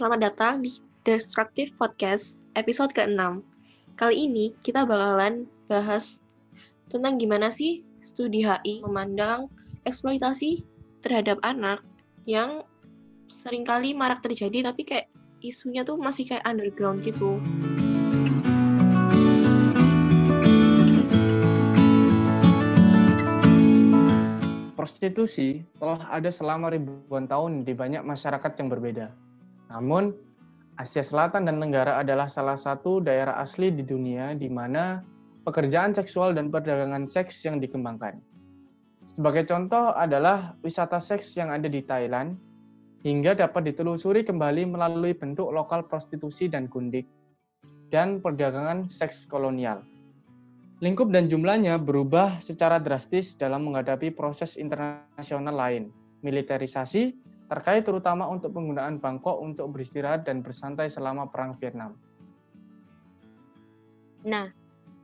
selamat datang di Destructive Podcast episode ke-6. Kali ini kita bakalan bahas tentang gimana sih studi HI memandang eksploitasi terhadap anak yang sering kali marak terjadi tapi kayak isunya tuh masih kayak underground gitu. Prostitusi telah ada selama ribuan tahun di banyak masyarakat yang berbeda. Namun, Asia Selatan dan Tenggara adalah salah satu daerah asli di dunia di mana pekerjaan seksual dan perdagangan seks yang dikembangkan. Sebagai contoh adalah wisata seks yang ada di Thailand, hingga dapat ditelusuri kembali melalui bentuk lokal prostitusi dan gundik, dan perdagangan seks kolonial. Lingkup dan jumlahnya berubah secara drastis dalam menghadapi proses internasional lain, militerisasi, terkait terutama untuk penggunaan Bangkok untuk beristirahat dan bersantai selama Perang Vietnam. Nah,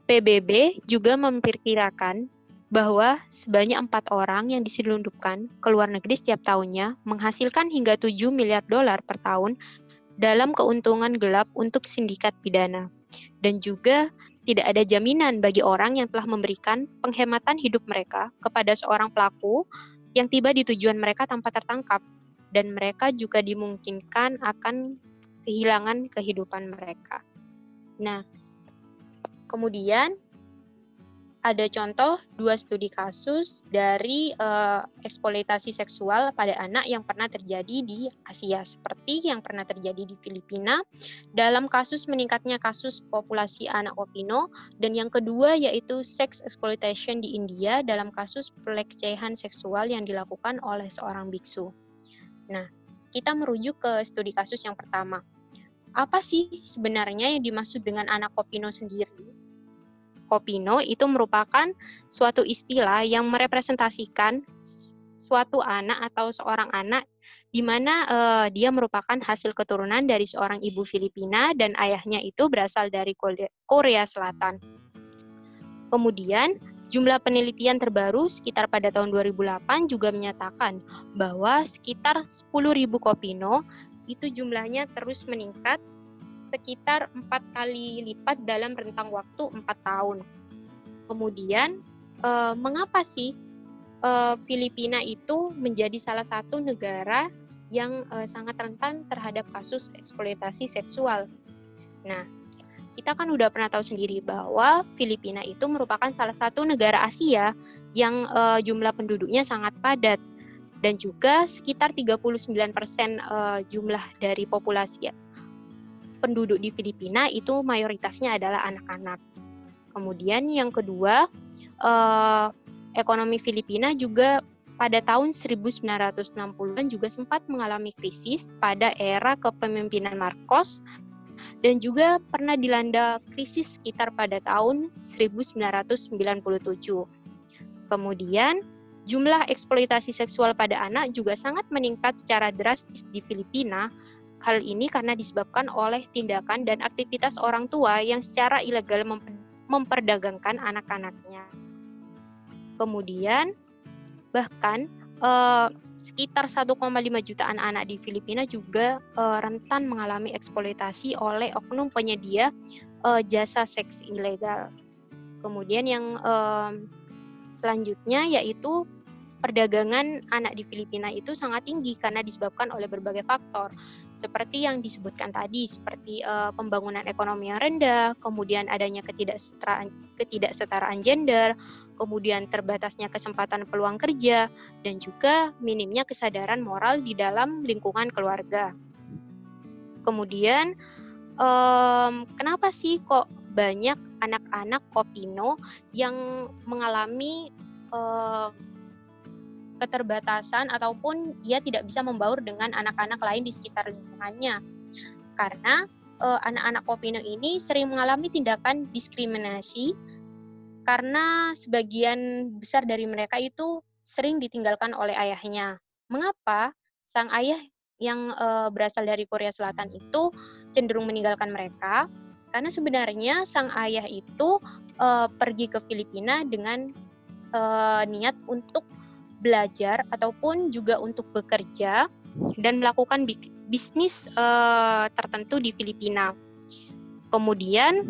PBB juga memperkirakan bahwa sebanyak empat orang yang diselundupkan ke luar negeri setiap tahunnya menghasilkan hingga 7 miliar dolar per tahun dalam keuntungan gelap untuk sindikat pidana. Dan juga tidak ada jaminan bagi orang yang telah memberikan penghematan hidup mereka kepada seorang pelaku yang tiba di tujuan mereka tanpa tertangkap dan mereka juga dimungkinkan akan kehilangan kehidupan mereka. Nah, kemudian ada contoh dua studi kasus dari uh, eksploitasi seksual pada anak yang pernah terjadi di Asia, seperti yang pernah terjadi di Filipina dalam kasus meningkatnya kasus populasi anak opino, dan yang kedua yaitu sex exploitation di India dalam kasus pelecehan seksual yang dilakukan oleh seorang biksu. Nah, kita merujuk ke studi kasus yang pertama. Apa sih sebenarnya yang dimaksud dengan anak opino sendiri? Kopino itu merupakan suatu istilah yang merepresentasikan suatu anak atau seorang anak di mana uh, dia merupakan hasil keturunan dari seorang ibu Filipina dan ayahnya itu berasal dari Korea Selatan. Kemudian, jumlah penelitian terbaru sekitar pada tahun 2008 juga menyatakan bahwa sekitar 10.000 kopino itu jumlahnya terus meningkat sekitar empat kali lipat dalam rentang waktu empat tahun. Kemudian, eh, mengapa sih eh, Filipina itu menjadi salah satu negara yang eh, sangat rentan terhadap kasus eksploitasi seksual? Nah, kita kan udah pernah tahu sendiri bahwa Filipina itu merupakan salah satu negara Asia yang uh, jumlah penduduknya sangat padat dan juga sekitar 39% uh, jumlah dari populasi penduduk di Filipina itu mayoritasnya adalah anak-anak. Kemudian yang kedua, eh, ekonomi Filipina juga pada tahun 1960-an juga sempat mengalami krisis pada era kepemimpinan Marcos dan juga pernah dilanda krisis sekitar pada tahun 1997. Kemudian, jumlah eksploitasi seksual pada anak juga sangat meningkat secara drastis di Filipina Hal ini karena disebabkan oleh tindakan dan aktivitas orang tua yang secara ilegal memperdagangkan anak-anaknya. Kemudian, bahkan eh, sekitar 1,5 juta anak-anak di Filipina juga eh, rentan mengalami eksploitasi oleh oknum penyedia eh, jasa seks ilegal. Kemudian yang eh, selanjutnya yaitu perdagangan anak di Filipina itu sangat tinggi karena disebabkan oleh berbagai faktor seperti yang disebutkan tadi seperti uh, pembangunan ekonomi yang rendah, kemudian adanya ketidaksetaraan ketidaksetaraan gender, kemudian terbatasnya kesempatan peluang kerja dan juga minimnya kesadaran moral di dalam lingkungan keluarga. Kemudian um, kenapa sih kok banyak anak-anak kopino yang mengalami uh, keterbatasan ataupun ia tidak bisa membaur dengan anak-anak lain di sekitar lingkungannya. Karena anak anak-anak Kopino ini sering mengalami tindakan diskriminasi karena sebagian besar dari mereka itu sering ditinggalkan oleh ayahnya. Mengapa sang ayah yang uh, berasal dari Korea Selatan itu cenderung meninggalkan mereka? Karena sebenarnya sang ayah itu uh, pergi ke Filipina dengan niat untuk belajar ataupun juga untuk bekerja dan melakukan bisnis uh, tertentu di Filipina. Kemudian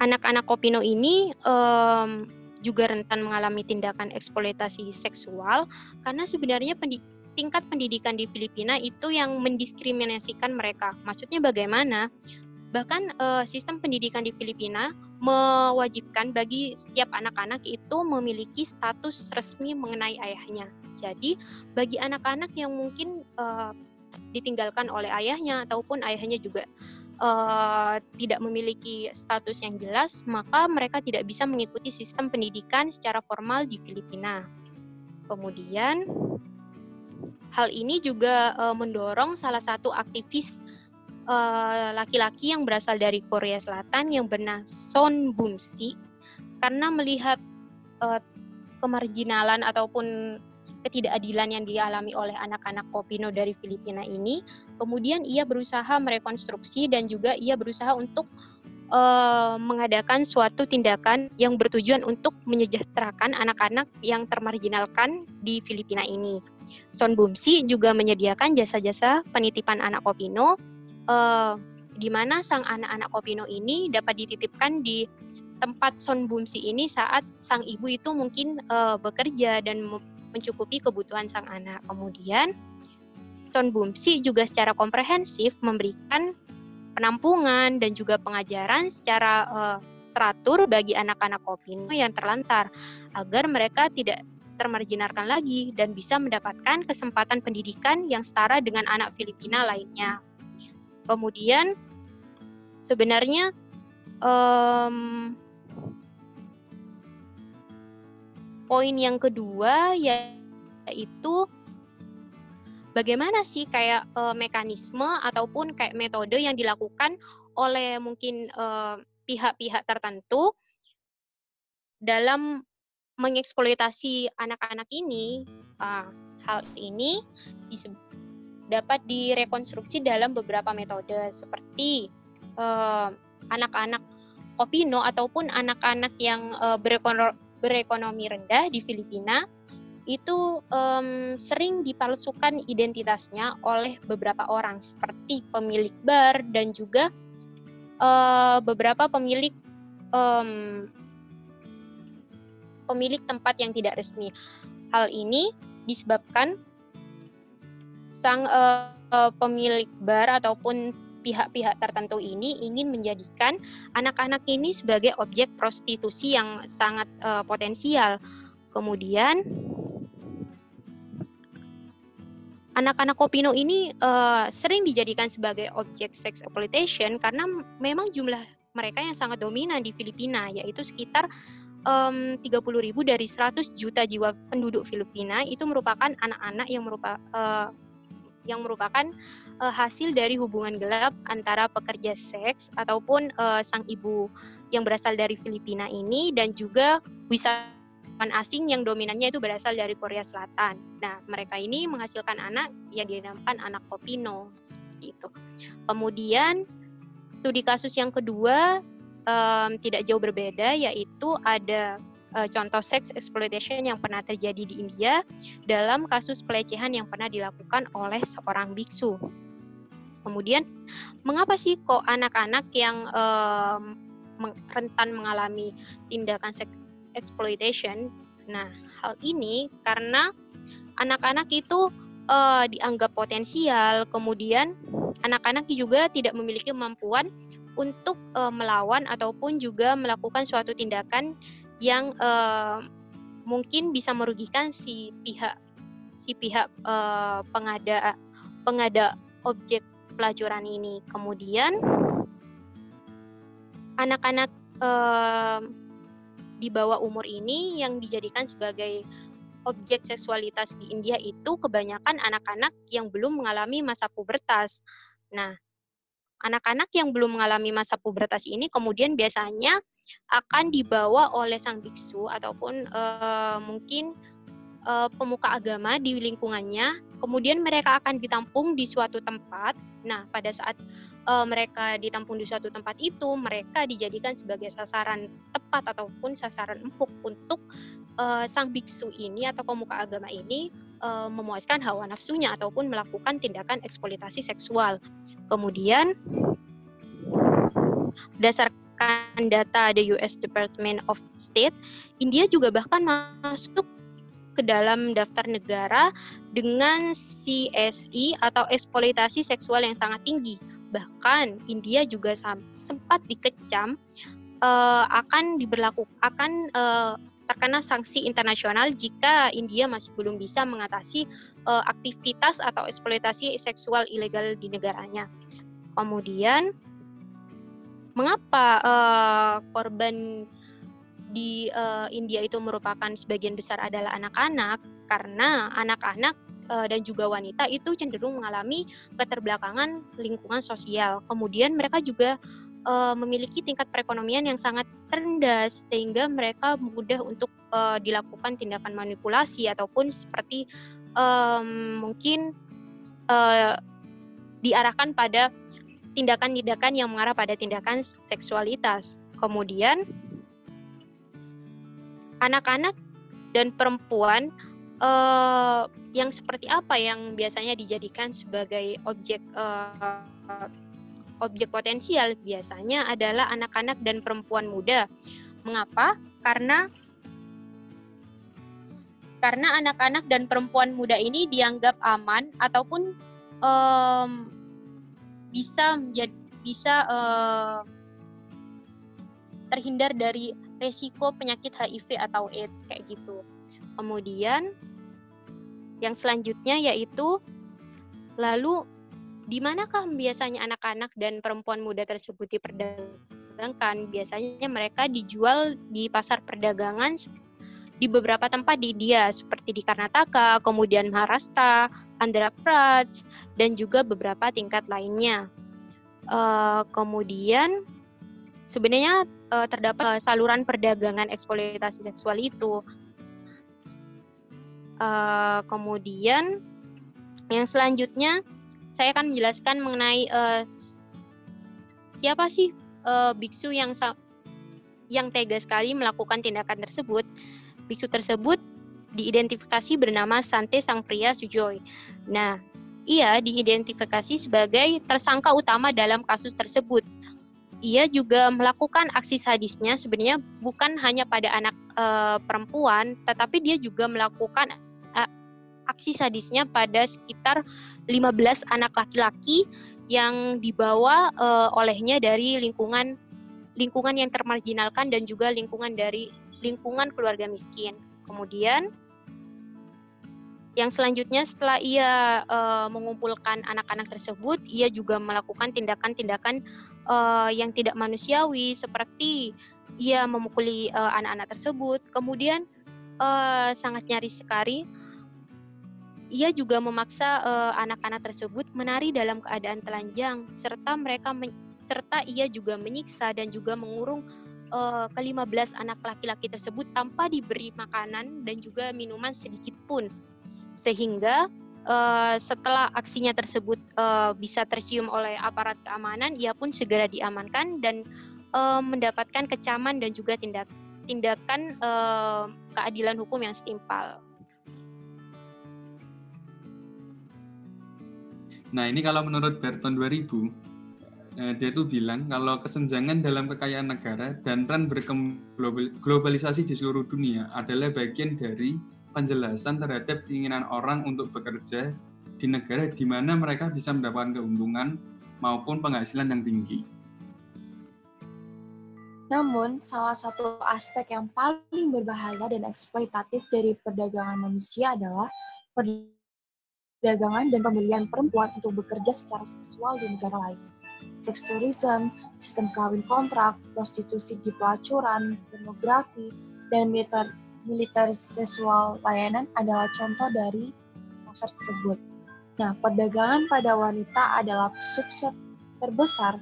anak-anak Kopino ini um, juga rentan mengalami tindakan eksploitasi seksual karena sebenarnya pendi tingkat pendidikan di Filipina itu yang mendiskriminasikan mereka. Maksudnya bagaimana? Bahkan uh, sistem pendidikan di Filipina mewajibkan bagi setiap anak-anak itu memiliki status resmi mengenai ayahnya. Jadi bagi anak-anak yang mungkin uh, ditinggalkan oleh ayahnya ataupun ayahnya juga uh, tidak memiliki status yang jelas, maka mereka tidak bisa mengikuti sistem pendidikan secara formal di Filipina. Kemudian hal ini juga uh, mendorong salah satu aktivis laki-laki uh, yang berasal dari Korea Selatan yang bernama Son Bum-si karena melihat uh, kemarginalan ataupun ketidakadilan yang dialami oleh anak-anak Kopino dari Filipina ini. Kemudian ia berusaha merekonstruksi dan juga ia berusaha untuk uh, mengadakan suatu tindakan yang bertujuan untuk menyejahterakan anak-anak yang termarginalkan di Filipina ini. Son Bumsi juga menyediakan jasa-jasa penitipan anak Kopino, uh, di mana sang anak-anak Kopino ini dapat dititipkan di tempat Son Bumsi ini saat sang ibu itu mungkin uh, bekerja dan mencukupi kebutuhan sang anak. Kemudian Son Bumsi juga secara komprehensif memberikan penampungan dan juga pengajaran secara uh, teratur bagi anak-anak Kopino yang terlantar agar mereka tidak termarginalkan lagi dan bisa mendapatkan kesempatan pendidikan yang setara dengan anak Filipina lainnya. Kemudian sebenarnya um, poin yang kedua yaitu bagaimana sih kayak uh, mekanisme ataupun kayak metode yang dilakukan oleh mungkin pihak-pihak uh, tertentu dalam mengeksploitasi anak-anak ini. Uh, hal ini dapat direkonstruksi dalam beberapa metode seperti anak-anak uh, opino ataupun anak-anak yang uh, berekonomi rendah di Filipina itu um, sering dipalsukan identitasnya oleh beberapa orang seperti pemilik bar dan juga uh, beberapa pemilik um, pemilik tempat yang tidak resmi. Hal ini disebabkan sang uh, uh, pemilik bar ataupun pihak-pihak tertentu ini ingin menjadikan anak-anak ini sebagai objek prostitusi yang sangat uh, potensial. Kemudian anak-anak Kopino ini uh, sering dijadikan sebagai objek sex exploitation karena memang jumlah mereka yang sangat dominan di Filipina yaitu sekitar um, 30 ribu dari 100 juta jiwa penduduk Filipina itu merupakan anak-anak yang merupakan uh, yang merupakan uh, hasil dari hubungan gelap antara pekerja seks ataupun uh, sang ibu yang berasal dari Filipina ini dan juga wisatawan asing yang dominannya itu berasal dari Korea Selatan. Nah, mereka ini menghasilkan anak yang dinamakan anak Kopino seperti itu. Kemudian studi kasus yang kedua um, tidak jauh berbeda yaitu ada uh, contoh sex exploitation yang pernah terjadi di India dalam kasus pelecehan yang pernah dilakukan oleh seorang biksu. Kemudian, mengapa sih kok anak-anak yang um, rentan mengalami tindakan sex exploitation? Nah, hal ini karena anak-anak itu uh, dianggap potensial, kemudian anak-anak juga tidak memiliki kemampuan untuk uh, melawan ataupun juga melakukan suatu tindakan yang uh, mungkin bisa merugikan si pihak si pihak uh, pengada pengada objek pelacuran ini. Kemudian anak-anak uh, di bawah umur ini yang dijadikan sebagai objek seksualitas di India itu kebanyakan anak-anak yang belum mengalami masa pubertas. Nah, anak-anak yang belum mengalami masa pubertas ini kemudian biasanya akan dibawa oleh sang biksu ataupun uh, mungkin uh, pemuka agama di lingkungannya. Kemudian mereka akan ditampung di suatu tempat. Nah, pada saat uh, mereka ditampung di suatu tempat itu, mereka dijadikan sebagai sasaran tepat ataupun sasaran empuk untuk uh, sang biksu ini atau pemuka agama ini uh, memuaskan hawa nafsunya ataupun melakukan tindakan eksploitasi seksual. Kemudian berdasarkan data the US Department of State, India juga bahkan masuk ke dalam daftar negara dengan CSI atau eksploitasi seksual yang sangat tinggi. Bahkan India juga sempat dikecam uh, akan diberlakukan akan uh, terkena sanksi internasional jika India masih belum bisa mengatasi uh, aktivitas atau eksploitasi seksual ilegal di negaranya. Kemudian, mengapa uh, korban di uh, India itu merupakan sebagian besar adalah anak-anak karena anak-anak uh, dan juga wanita itu cenderung mengalami keterbelakangan lingkungan sosial. Kemudian mereka juga uh, memiliki tingkat perekonomian yang sangat rendah sehingga mereka mudah untuk uh, dilakukan tindakan manipulasi ataupun seperti um, mungkin uh, diarahkan pada tindakan-tindakan yang mengarah pada tindakan seksualitas. Kemudian anak-anak dan perempuan uh, yang seperti apa yang biasanya dijadikan sebagai objek uh, objek potensial biasanya adalah anak-anak dan perempuan muda. Mengapa? Karena karena anak-anak dan perempuan muda ini dianggap aman ataupun um, bisa menjadi bisa uh, terhindar dari resiko penyakit HIV atau AIDS kayak gitu. Kemudian yang selanjutnya yaitu lalu di manakah biasanya anak-anak dan perempuan muda tersebut diperdagangkan? Biasanya mereka dijual di pasar perdagangan di beberapa tempat di India seperti di Karnataka, kemudian Maharashtra, Andhra Pradesh, dan juga beberapa tingkat lainnya. Uh, kemudian sebenarnya uh, terdapat uh, saluran perdagangan eksploitasi seksual itu. Uh, kemudian yang selanjutnya saya akan menjelaskan mengenai uh, siapa sih uh, biksu yang yang tega sekali melakukan tindakan tersebut. Biksu tersebut diidentifikasi bernama Sante Sang Pria Sujoy. Nah, ia diidentifikasi sebagai tersangka utama dalam kasus tersebut ia juga melakukan aksi sadisnya sebenarnya bukan hanya pada anak e, perempuan, tetapi dia juga melakukan e, aksi sadisnya pada sekitar 15 anak laki-laki yang dibawa e, olehnya dari lingkungan lingkungan yang termarginalkan dan juga lingkungan dari lingkungan keluarga miskin. Kemudian yang selanjutnya setelah ia uh, mengumpulkan anak-anak tersebut, ia juga melakukan tindakan-tindakan uh, yang tidak manusiawi seperti ia memukuli eh, anak-anak tersebut. Kemudian uh, sangat nyaris sekali ia juga memaksa anak-anak uh, tersebut menari dalam keadaan telanjang serta mereka serta ia juga menyiksa dan juga mengurung uh, ke-15 anak laki-laki tersebut tanpa diberi makanan dan juga minuman sedikit pun sehingga uh, setelah aksinya tersebut uh, bisa tercium oleh aparat keamanan, ia pun segera diamankan dan uh, mendapatkan kecaman dan juga tindak tindakan uh, keadilan hukum yang setimpal. Nah ini kalau menurut Berton 2000 dia tuh bilang kalau kesenjangan dalam kekayaan negara dan tren berglobalisasi di seluruh dunia adalah bagian dari penjelasan terhadap keinginan orang untuk bekerja di negara di mana mereka bisa mendapatkan keuntungan maupun penghasilan yang tinggi. Namun, salah satu aspek yang paling berbahaya dan eksploitatif dari perdagangan manusia adalah perdagangan dan pembelian perempuan untuk bekerja secara seksual di negara lain. Seks tourism, sistem kawin kontrak, prostitusi di pelacuran, pornografi, dan militer militer seksual layanan adalah contoh dari pasar tersebut. Nah, perdagangan pada wanita adalah subset terbesar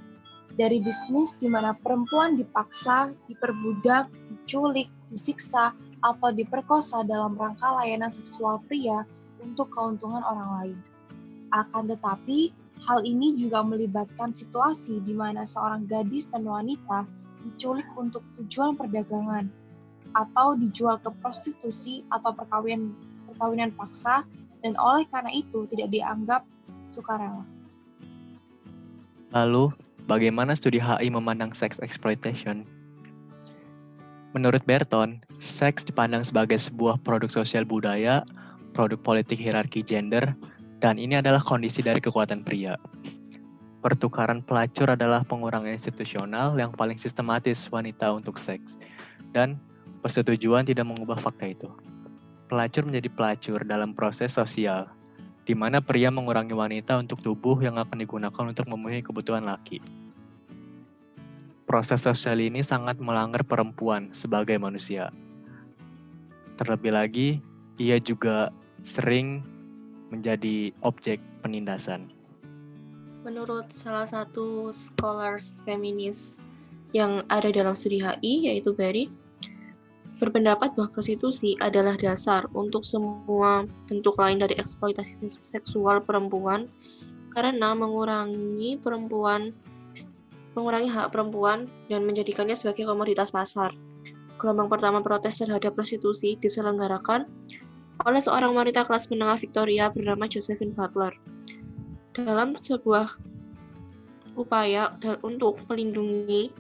dari bisnis di mana perempuan dipaksa, diperbudak, diculik, disiksa, atau diperkosa dalam rangka layanan seksual pria untuk keuntungan orang lain. Akan tetapi, Hal ini juga melibatkan situasi di mana seorang gadis dan wanita diculik untuk tujuan perdagangan atau dijual ke prostitusi atau perkawinan perkawinan paksa dan oleh karena itu tidak dianggap sukarela. Lalu, bagaimana studi HI memandang sex exploitation? Menurut Berton, seks dipandang sebagai sebuah produk sosial budaya, produk politik hierarki gender, dan ini adalah kondisi dari kekuatan pria. Pertukaran pelacur adalah pengurangan institusional yang paling sistematis wanita untuk seks, dan persetujuan tidak mengubah fakta itu. Pelacur menjadi pelacur dalam proses sosial, di mana pria mengurangi wanita untuk tubuh yang akan digunakan untuk memenuhi kebutuhan laki. Proses sosial ini sangat melanggar perempuan sebagai manusia. Terlebih lagi, ia juga sering menjadi objek penindasan. Menurut salah satu scholars feminis yang ada dalam studi HI, yaitu Barry, berpendapat bahwa prostitusi adalah dasar untuk semua bentuk lain dari eksploitasi seksual perempuan karena mengurangi perempuan mengurangi hak perempuan dan menjadikannya sebagai komoditas pasar. Gelombang pertama protes terhadap prostitusi diselenggarakan oleh seorang wanita kelas menengah Victoria bernama Josephine Butler. Dalam sebuah upaya untuk melindungi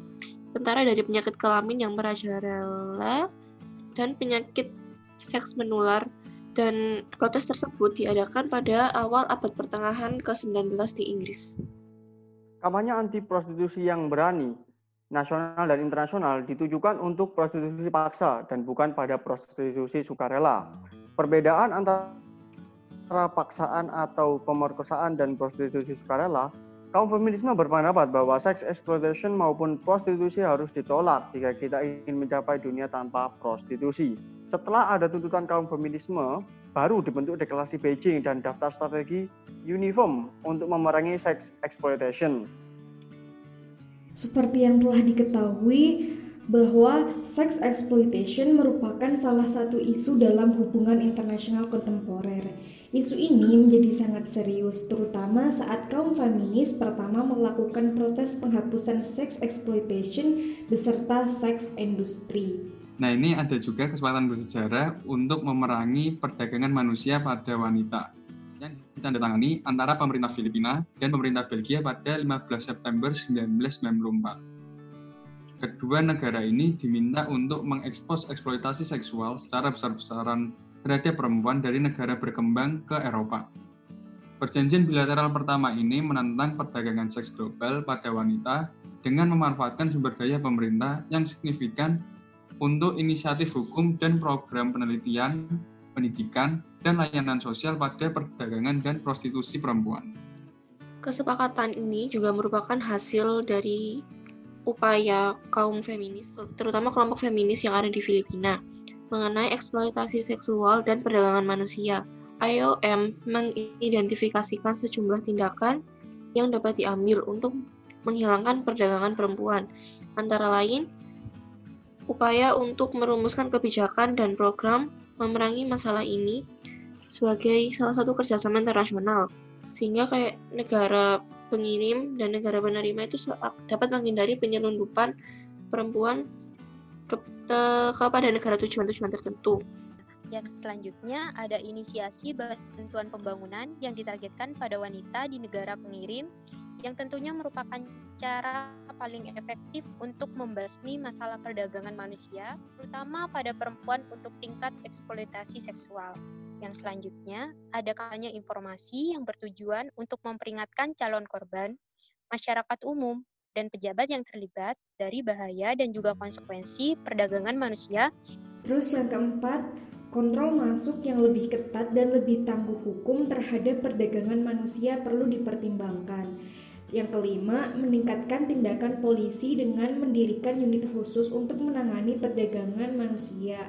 tentara dari penyakit kelamin yang merajalela dan penyakit seks menular dan protes tersebut diadakan pada awal abad pertengahan ke-19 di Inggris. Kampanye anti prostitusi yang berani, nasional dan internasional ditujukan untuk prostitusi paksa dan bukan pada prostitusi sukarela. Perbedaan antara paksaan atau pemerkosaan dan prostitusi sukarela Kaum feminisme berpendapat bahwa sex exploitation maupun prostitusi harus ditolak jika kita ingin mencapai dunia tanpa prostitusi. Setelah ada tuntutan kaum feminisme, baru dibentuk deklarasi Beijing dan daftar strategi uniform untuk memerangi sex exploitation. Seperti yang telah diketahui, bahwa sex exploitation merupakan salah satu isu dalam hubungan internasional kontemporer. Isu ini menjadi sangat serius, terutama saat kaum feminis pertama melakukan protes penghapusan sex exploitation beserta seks industri. Nah ini ada juga kesempatan bersejarah untuk memerangi perdagangan manusia pada wanita yang ditandatangani antara pemerintah Filipina dan pemerintah Belgia pada 15 September 1994 kedua negara ini diminta untuk mengekspos eksploitasi seksual secara besar-besaran terhadap perempuan dari negara berkembang ke Eropa. Perjanjian bilateral pertama ini menentang perdagangan seks global pada wanita dengan memanfaatkan sumber daya pemerintah yang signifikan untuk inisiatif hukum dan program penelitian, pendidikan, dan layanan sosial pada perdagangan dan prostitusi perempuan. Kesepakatan ini juga merupakan hasil dari upaya kaum feminis, terutama kelompok feminis yang ada di Filipina, mengenai eksploitasi seksual dan perdagangan manusia. IOM mengidentifikasikan sejumlah tindakan yang dapat diambil untuk menghilangkan perdagangan perempuan, antara lain upaya untuk merumuskan kebijakan dan program memerangi masalah ini sebagai salah satu kerjasama internasional, sehingga kayak negara pengirim dan negara penerima itu dapat menghindari penyelundupan perempuan ke, kepada negara tujuan-tujuan tertentu. Yang selanjutnya ada inisiasi bantuan pembangunan yang ditargetkan pada wanita di negara pengirim yang tentunya merupakan cara paling efektif untuk membasmi masalah perdagangan manusia, terutama pada perempuan untuk tingkat eksploitasi seksual. Yang selanjutnya, ada kampanye informasi yang bertujuan untuk memperingatkan calon korban, masyarakat umum, dan pejabat yang terlibat dari bahaya dan juga konsekuensi perdagangan manusia. Terus yang keempat, kontrol masuk yang lebih ketat dan lebih tangguh hukum terhadap perdagangan manusia perlu dipertimbangkan. Yang kelima, meningkatkan tindakan polisi dengan mendirikan unit khusus untuk menangani perdagangan manusia.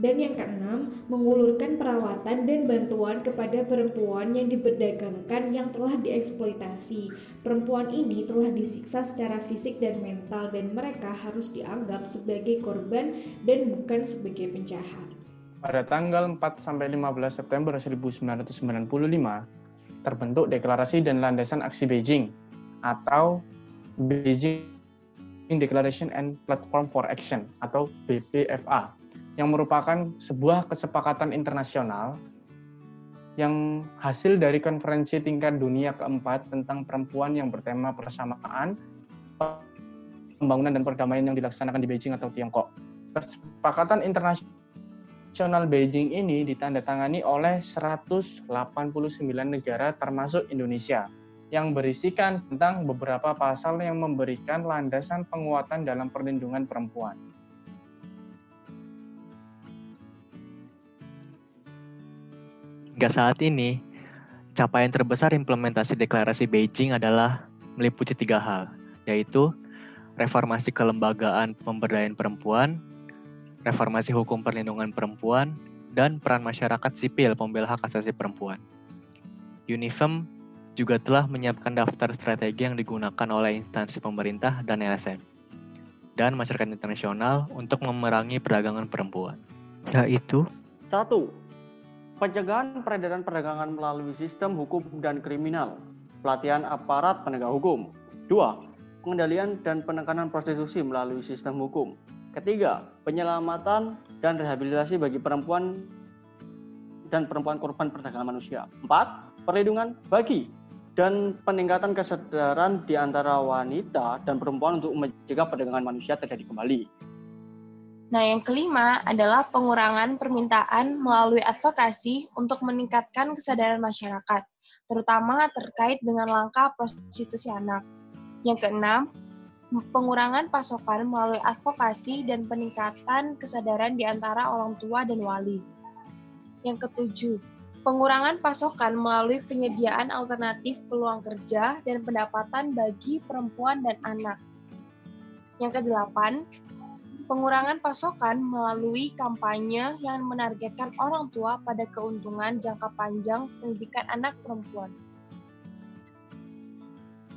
Dan yang keenam, mengulurkan perawatan dan bantuan kepada perempuan yang diperdagangkan yang telah dieksploitasi. Perempuan ini telah disiksa secara fisik dan mental dan mereka harus dianggap sebagai korban dan bukan sebagai penjahat. Pada tanggal 4 sampai 15 September 1995, terbentuk Deklarasi dan Landasan Aksi Beijing atau Beijing Declaration and Platform for Action atau BPFA yang merupakan sebuah kesepakatan internasional yang hasil dari konferensi tingkat dunia keempat tentang perempuan yang bertema persamaan, pembangunan dan perdamaian yang dilaksanakan di Beijing atau Tiongkok. Kesepakatan internasional Beijing ini ditandatangani oleh 189 negara termasuk Indonesia yang berisikan tentang beberapa pasal yang memberikan landasan penguatan dalam perlindungan perempuan. Hingga saat ini, capaian terbesar implementasi deklarasi Beijing adalah meliputi tiga hal, yaitu reformasi kelembagaan pemberdayaan perempuan, reformasi hukum perlindungan perempuan, dan peran masyarakat sipil pembela hak asasi perempuan. UNIFEM juga telah menyiapkan daftar strategi yang digunakan oleh instansi pemerintah dan LSM dan masyarakat internasional untuk memerangi perdagangan perempuan, yaitu Satu, pencegahan peredaran perdagangan melalui sistem hukum dan kriminal, pelatihan aparat penegak hukum. Dua, pengendalian dan penekanan prostitusi melalui sistem hukum. Ketiga, penyelamatan dan rehabilitasi bagi perempuan dan perempuan korban perdagangan manusia. Empat, perlindungan bagi dan peningkatan kesadaran di antara wanita dan perempuan untuk mencegah perdagangan manusia terjadi kembali. Nah, yang kelima adalah pengurangan permintaan melalui advokasi untuk meningkatkan kesadaran masyarakat, terutama terkait dengan langkah prostitusi anak. Yang keenam, pengurangan pasokan melalui advokasi dan peningkatan kesadaran di antara orang tua dan wali. Yang ketujuh, pengurangan pasokan melalui penyediaan alternatif peluang kerja dan pendapatan bagi perempuan dan anak. Yang kedelapan, pengurangan pasokan melalui kampanye yang menargetkan orang tua pada keuntungan jangka panjang pendidikan anak perempuan.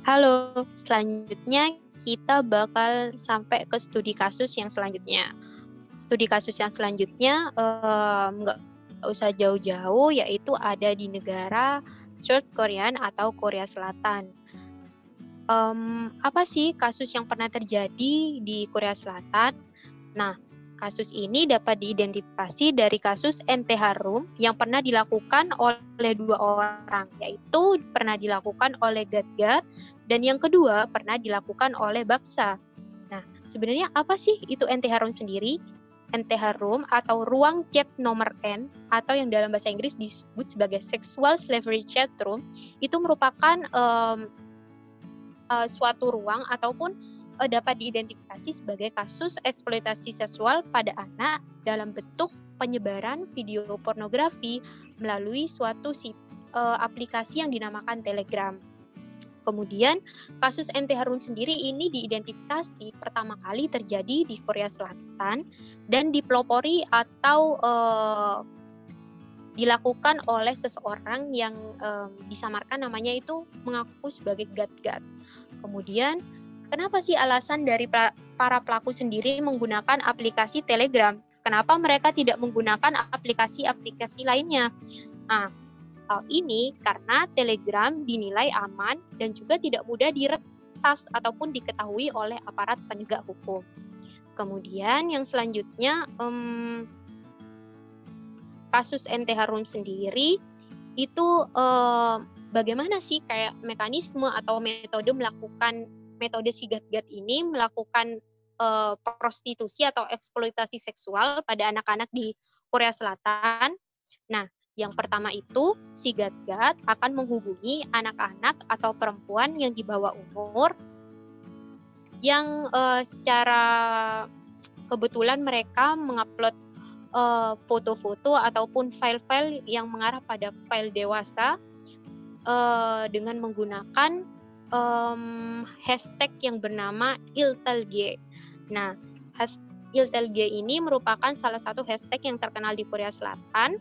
Halo, selanjutnya kita bakal sampai ke studi kasus yang selanjutnya. Studi kasus yang selanjutnya nggak um, usah jauh-jauh yaitu ada di negara South Korea atau Korea Selatan. Um, apa sih kasus yang pernah terjadi di Korea Selatan? Nah, kasus ini dapat diidentifikasi dari kasus NT Harum yang pernah dilakukan oleh dua orang, yaitu pernah dilakukan oleh Gadga dan yang kedua pernah dilakukan oleh Baksa. Nah, sebenarnya apa sih itu NT Harum sendiri? NTH Room atau ruang chat nomor N atau yang dalam bahasa Inggris disebut sebagai sexual slavery chat room itu merupakan um, uh, suatu ruang ataupun uh, dapat diidentifikasi sebagai kasus eksploitasi seksual pada anak dalam bentuk penyebaran video pornografi melalui suatu uh, aplikasi yang dinamakan Telegram. Kemudian kasus NT Harun sendiri ini diidentifikasi pertama kali terjadi di Korea Selatan dan dipelopori atau uh, dilakukan oleh seseorang yang um, disamarkan namanya itu mengaku sebagai gat-gat. Kemudian kenapa sih alasan dari para pelaku sendiri menggunakan aplikasi Telegram? Kenapa mereka tidak menggunakan aplikasi-aplikasi lainnya? Nah, Hal ini karena Telegram dinilai aman dan juga tidak mudah diretas ataupun diketahui oleh aparat penegak hukum. Kemudian yang selanjutnya um, kasus NT Harun sendiri itu um, bagaimana sih kayak mekanisme atau metode melakukan metode sigat-gat ini melakukan uh, prostitusi atau eksploitasi seksual pada anak-anak di Korea Selatan. Nah, yang pertama itu, si Gat-Gat akan menghubungi anak-anak atau perempuan yang di bawah umur yang uh, secara kebetulan mereka mengupload uh, foto-foto ataupun file-file yang mengarah pada file dewasa dengan menggunakan um, hashtag yang bernama iltelge. Nah, iltelge ini merupakan salah satu hashtag yang terkenal di Korea Selatan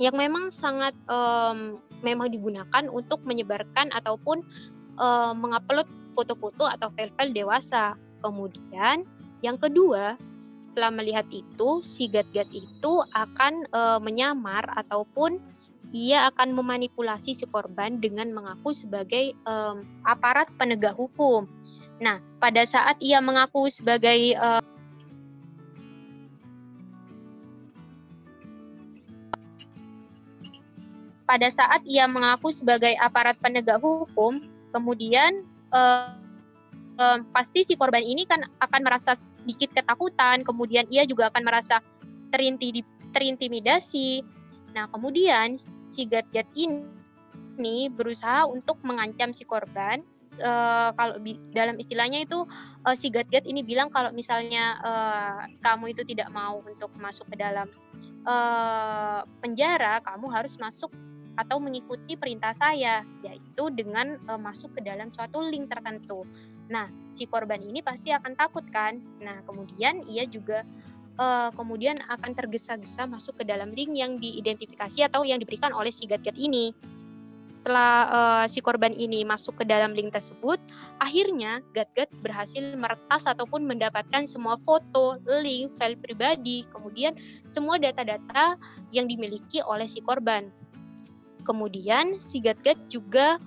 yang memang sangat um, memang digunakan untuk menyebarkan ataupun um, mengupload foto-foto atau file-file dewasa. Kemudian yang kedua, setelah melihat itu, si gat-gat itu akan uh, menyamar ataupun ia akan memanipulasi si korban dengan mengaku sebagai um, aparat penegak hukum. Nah, pada saat ia mengaku sebagai uh, pada saat ia mengaku sebagai aparat penegak hukum, kemudian uh, uh, pasti si korban ini kan akan merasa sedikit ketakutan, kemudian ia juga akan merasa terintimidasi. Nah, kemudian si Gat-Gat ini berusaha untuk mengancam si korban. Uh, kalau dalam istilahnya itu uh, si Gat-Gat ini bilang kalau misalnya uh, kamu itu tidak mau untuk masuk ke dalam uh, penjara, kamu harus masuk atau mengikuti perintah saya, yaitu dengan uh, masuk ke dalam suatu link tertentu. Nah, si korban ini pasti akan takut kan? Nah, kemudian ia juga uh, kemudian akan tergesa-gesa masuk ke dalam link yang diidentifikasi atau yang diberikan oleh si gat-gat ini. Setelah uh, si korban ini masuk ke dalam link tersebut, akhirnya gat-gat berhasil meretas ataupun mendapatkan semua foto, link, file pribadi, kemudian semua data-data yang dimiliki oleh si korban. Kemudian si gat-gat juga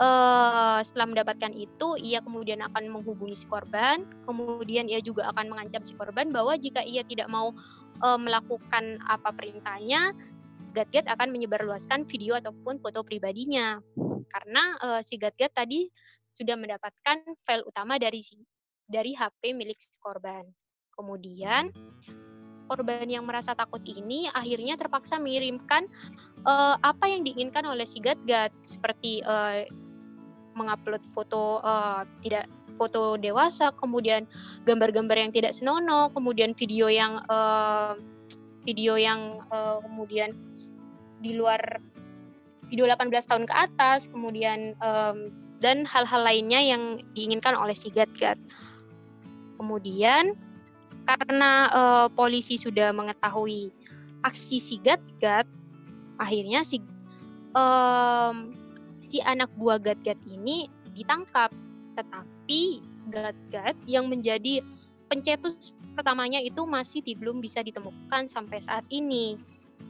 uh, setelah mendapatkan itu, ia kemudian akan menghubungi si korban. Kemudian ia juga akan mengancam si korban bahwa jika ia tidak mau uh, melakukan apa perintahnya, Gatget akan menyebarluaskan video ataupun foto pribadinya. Karena uh, si Gatget tadi sudah mendapatkan file utama dari si, dari HP milik si korban. Kemudian korban yang merasa takut ini akhirnya terpaksa mengirimkan uh, apa yang diinginkan oleh si Gatgat seperti uh, mengupload foto uh, tidak foto dewasa, kemudian gambar-gambar yang tidak senonoh, kemudian video yang uh, video yang uh, kemudian di luar video 18 tahun ke atas, kemudian um, dan hal-hal lainnya yang diinginkan oleh si Gat-Gat. Kemudian karena uh, polisi sudah mengetahui aksi si Gat-Gat, akhirnya si um, si anak buah Gat-Gat ini ditangkap. Tetapi Gat-Gat yang menjadi pencetus pertamanya itu masih belum bisa ditemukan sampai saat ini.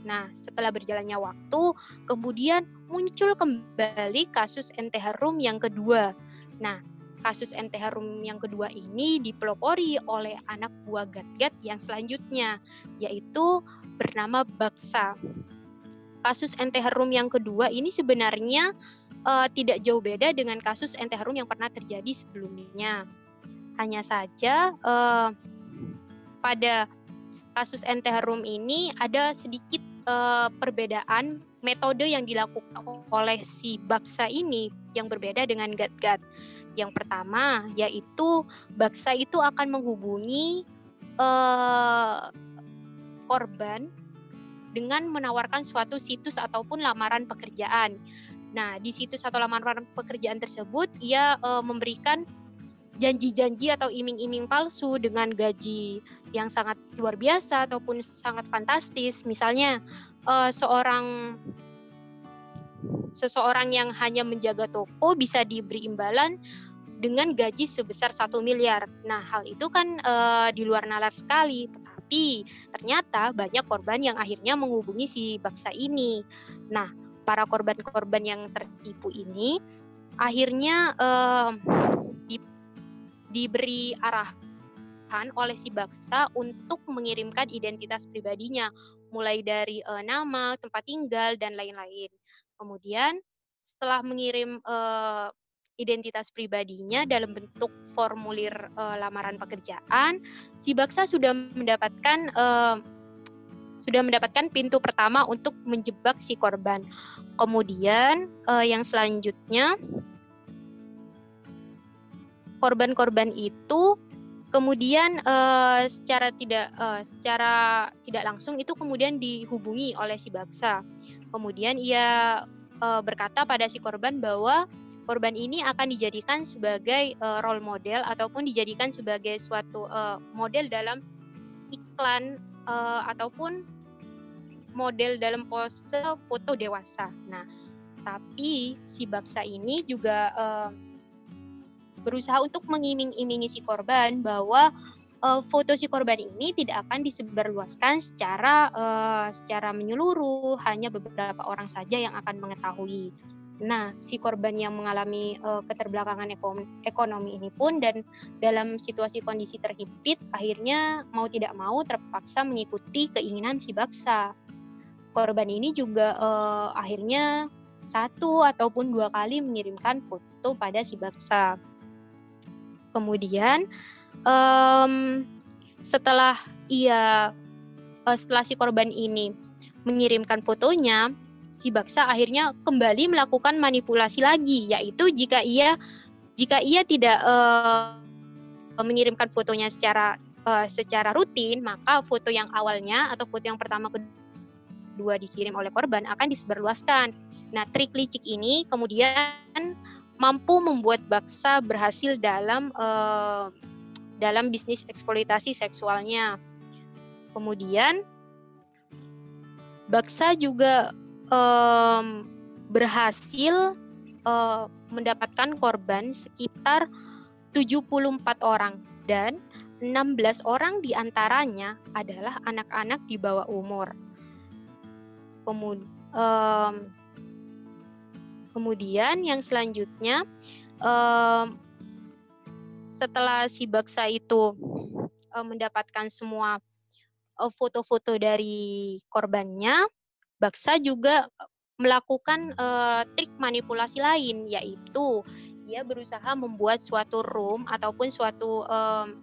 Nah, setelah berjalannya waktu, kemudian muncul kembali kasus NT Harum yang kedua. Nah, kasus NT Harum yang kedua ini dipelopori oleh anak buah Gat-Gat yang selanjutnya, yaitu bernama Baksa. Kasus NT Harum yang kedua ini sebenarnya uh, tidak jauh beda dengan kasus ente harum yang pernah terjadi sebelumnya. Hanya saja uh, pada kasus ente harum ini ada sedikit uh, perbedaan metode yang dilakukan oleh si baksa ini yang berbeda dengan gat-gat. Yang pertama yaitu baksa itu akan menghubungi uh, korban dengan menawarkan suatu situs ataupun lamaran pekerjaan. Nah, di situs atau lamaran pekerjaan tersebut ia e, memberikan janji-janji atau iming-iming palsu dengan gaji yang sangat luar biasa ataupun sangat fantastis. Misalnya e, seorang seseorang yang hanya menjaga toko bisa diberi imbalan dengan gaji sebesar satu miliar. Nah, hal itu kan e, di luar nalar sekali. Tetapi ternyata banyak korban yang akhirnya menghubungi si baksa ini. Nah, para korban-korban yang tertipu ini akhirnya uh, di, diberi arahan oleh si baksa untuk mengirimkan identitas pribadinya, mulai dari uh, nama, tempat tinggal, dan lain-lain. Kemudian setelah mengirim uh, identitas pribadinya dalam bentuk formulir uh, lamaran pekerjaan, si baksa sudah mendapatkan uh, sudah mendapatkan pintu pertama untuk menjebak si korban. Kemudian uh, yang selanjutnya korban-korban itu kemudian uh, secara tidak uh, secara tidak langsung itu kemudian dihubungi oleh si baksa. Kemudian ia berkata pada si korban bahwa korban ini akan dijadikan sebagai uh, role model ataupun dijadikan sebagai suatu uh, model dalam iklan uh, ataupun model dalam pose foto dewasa. Nah, tapi si baksa ini juga uh, berusaha untuk mengiming-imingi si korban bahwa uh, foto si korban ini tidak akan disebarluaskan secara uh, secara menyeluruh, hanya beberapa orang saja yang akan mengetahui. Nah, si korban yang mengalami uh, keterbelakangan ekonomi ini pun dan dalam situasi kondisi terhimpit, akhirnya mau tidak mau terpaksa mengikuti keinginan si baksa. Korban ini juga uh, akhirnya satu ataupun dua kali mengirimkan foto pada si baksa. Kemudian um, setelah ia uh, setelah si korban ini mengirimkan fotonya, si baksa akhirnya kembali melakukan manipulasi lagi yaitu jika ia jika ia tidak uh, mengirimkan fotonya secara uh, secara rutin maka foto yang awalnya atau foto yang pertama kedua dikirim oleh korban akan disebarluaskan. Nah, trik licik ini kemudian mampu membuat baksa berhasil dalam uh, dalam bisnis eksploitasi seksualnya. Kemudian baksa juga um, berhasil uh, mendapatkan korban sekitar 74 orang dan 16 orang di antaranya adalah anak-anak di bawah umur. Kemud um, kemudian yang selanjutnya setelah si baksa itu um, mendapatkan semua foto-foto dari korbannya, Baksa juga melakukan uh, trik manipulasi lain yaitu ia berusaha membuat suatu room ataupun suatu um,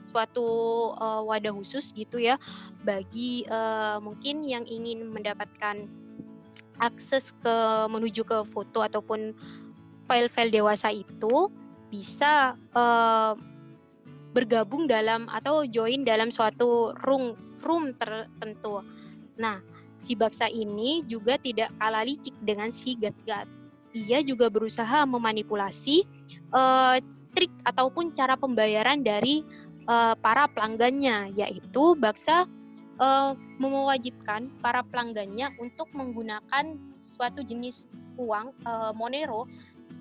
suatu uh, wadah khusus gitu ya bagi uh, mungkin yang ingin mendapatkan akses ke menuju ke foto ataupun file-file dewasa itu bisa uh, bergabung dalam atau join dalam suatu room room tertentu. Nah, si Baksa ini juga tidak kalah licik dengan si Gat-Gat. Ia juga berusaha memanipulasi uh, trik ataupun cara pembayaran dari uh, para pelanggannya, yaitu Baksa uh, mewajibkan para pelanggannya untuk menggunakan suatu jenis uang uh, Monero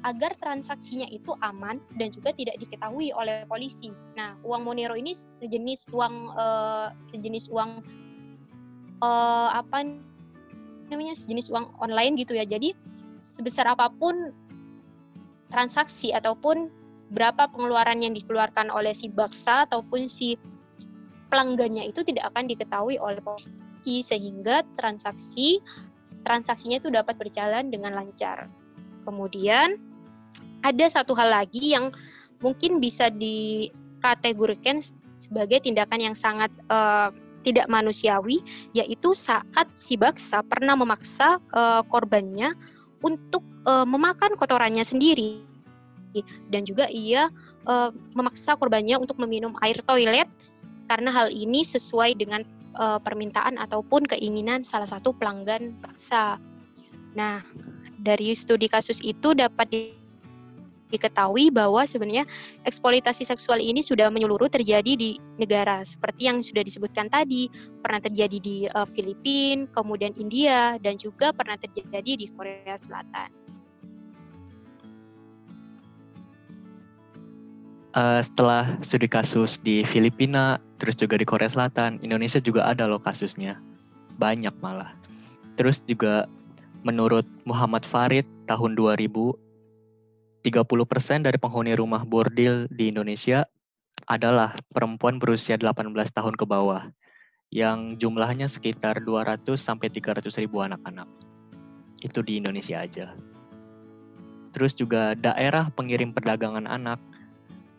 agar transaksinya itu aman dan juga tidak diketahui oleh polisi. Nah, uang Monero ini sejenis uang uh, sejenis uang uh, apa namanya sejenis uang online gitu ya. Jadi sebesar apa pun transaksi ataupun berapa pengeluaran yang dikeluarkan oleh si baksa ataupun si pelanggannya itu tidak akan diketahui oleh polisi sehingga transaksi transaksinya itu dapat berjalan dengan lancar. Kemudian ada satu hal lagi yang mungkin bisa dikategorikan sebagai tindakan yang sangat uh, tidak manusiawi yaitu saat si baksa pernah memaksa uh, korbannya untuk uh, memakan kotorannya sendiri dan juga ia uh, memaksa korbannya untuk meminum air toilet karena hal ini sesuai dengan uh, permintaan ataupun keinginan salah satu pelanggan baksa. Nah, dari studi kasus itu dapat diketahui bahwa sebenarnya eksploitasi seksual ini sudah menyeluruh terjadi di negara seperti yang sudah disebutkan tadi, pernah terjadi di uh, Filipina, kemudian India dan juga pernah terjadi di Korea Selatan. Uh, setelah studi kasus di Filipina, terus juga di Korea Selatan, Indonesia juga ada loh kasusnya. Banyak malah. Terus juga menurut Muhammad Farid tahun 2000 30% dari penghuni rumah bordil di Indonesia adalah perempuan berusia 18 tahun ke bawah, yang jumlahnya sekitar 200 sampai 300 ribu anak-anak. Itu di Indonesia aja. Terus juga daerah pengirim perdagangan anak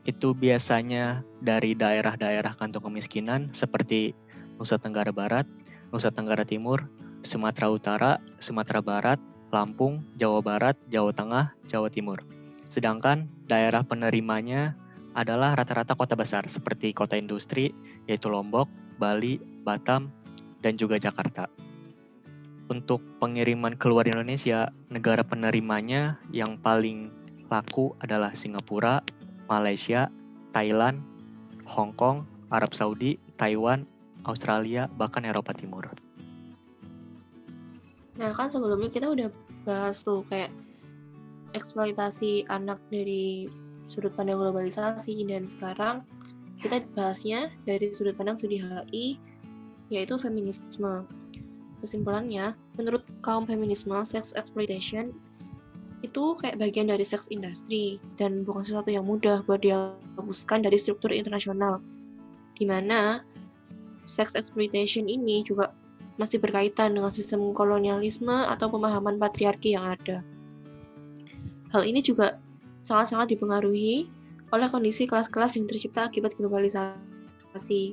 itu biasanya dari daerah-daerah kantong kemiskinan seperti Nusa Tenggara Barat, Nusa Tenggara Timur, Sumatera Utara, Sumatera Barat, Lampung, Jawa Barat, Jawa Tengah, Jawa Timur. Sedangkan daerah penerimanya adalah rata-rata kota besar seperti kota industri yaitu Lombok, Bali, Batam, dan juga Jakarta. Untuk pengiriman keluar Indonesia, negara penerimanya yang paling laku adalah Singapura, Malaysia, Thailand, Hong Kong, Arab Saudi, Taiwan, Australia, bahkan Eropa Timur. Nah kan sebelumnya kita udah bahas tuh kayak eksploitasi anak dari sudut pandang globalisasi dan sekarang Kita bahasnya dari sudut pandang studi HI, yaitu feminisme. Kesimpulannya, menurut kaum feminisme, sex exploitation itu kayak bagian dari seks industri dan bukan sesuatu yang mudah buat dihapuskan dari struktur internasional. Di mana sex exploitation ini juga masih berkaitan dengan sistem kolonialisme atau pemahaman patriarki yang ada. Hal ini juga sangat-sangat dipengaruhi oleh kondisi kelas-kelas yang tercipta akibat globalisasi.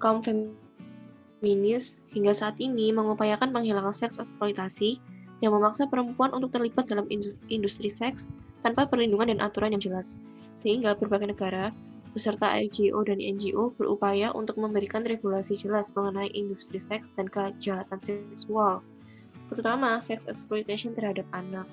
Kaum feminis hingga saat ini mengupayakan penghilangan seks eksploitasi yang memaksa perempuan untuk terlibat dalam industri seks tanpa perlindungan dan aturan yang jelas. Sehingga berbagai negara beserta NGO dan NGO berupaya untuk memberikan regulasi jelas mengenai industri seks dan kejahatan seksual, terutama seks exploitation terhadap anak.